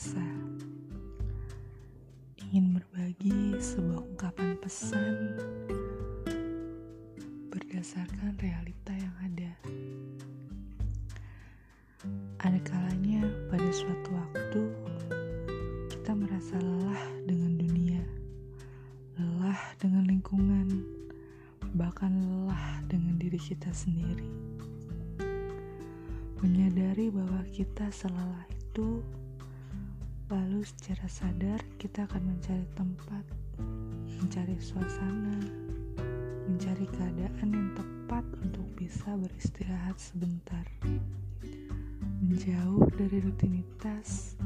dirasa. Ingin berbagi sebuah ungkapan pesan berdasarkan realita yang ada. Ada kalanya pada suatu waktu kita merasa lelah dengan dunia, lelah dengan lingkungan, bahkan lelah dengan diri kita sendiri menyadari bahwa kita selelah itu, lalu secara sadar kita akan mencari tempat, mencari suasana, mencari keadaan yang tepat untuk bisa beristirahat sebentar, menjauh dari rutinitas,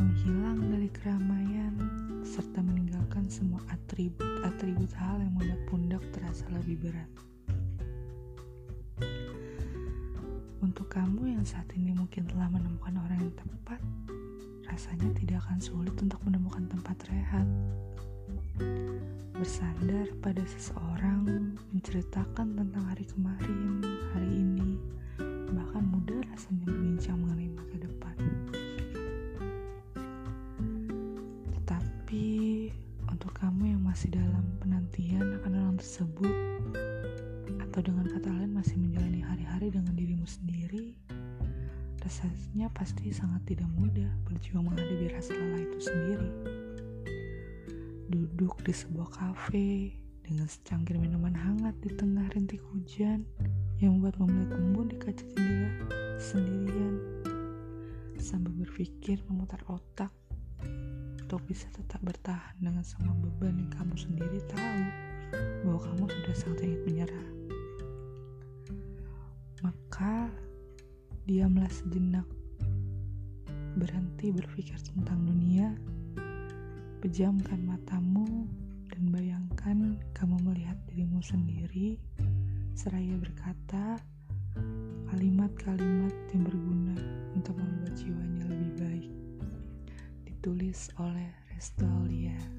menghilang dari keramaian, serta meninggalkan semua atribut-atribut hal yang membuat pundak terasa lebih berat. Untuk kamu yang saat ini mungkin telah menemukan orang yang tepat, rasanya tidak akan sulit untuk menemukan tempat rehat. Bersandar pada seseorang, menceritakan tentang hari kemarin, hari ini, bahkan mudah rasanya berbincang mengenai masa depan. Tetapi untuk kamu yang masih dalam penantian akan orang tersebut, atau dengan kata lain masih menjalani hari-hari dengan dirimu sendiri, rasanya pasti sangat tidak mudah berjuang menghadapi rasa lelah itu sendiri. Duduk di sebuah kafe dengan secangkir minuman hangat di tengah rintik hujan yang membuat melihat embun di kaca jendela sendirian sambil berpikir memutar otak untuk bisa tetap bertahan dengan semua beban yang kamu sendiri tahu bahwa kamu sudah sangat ingin menyerah. Diamlah sejenak. Berhenti berpikir tentang dunia. Pejamkan matamu dan bayangkan kamu melihat dirimu sendiri seraya berkata kalimat-kalimat yang berguna untuk membuat jiwanya lebih baik. Ditulis oleh Restolia.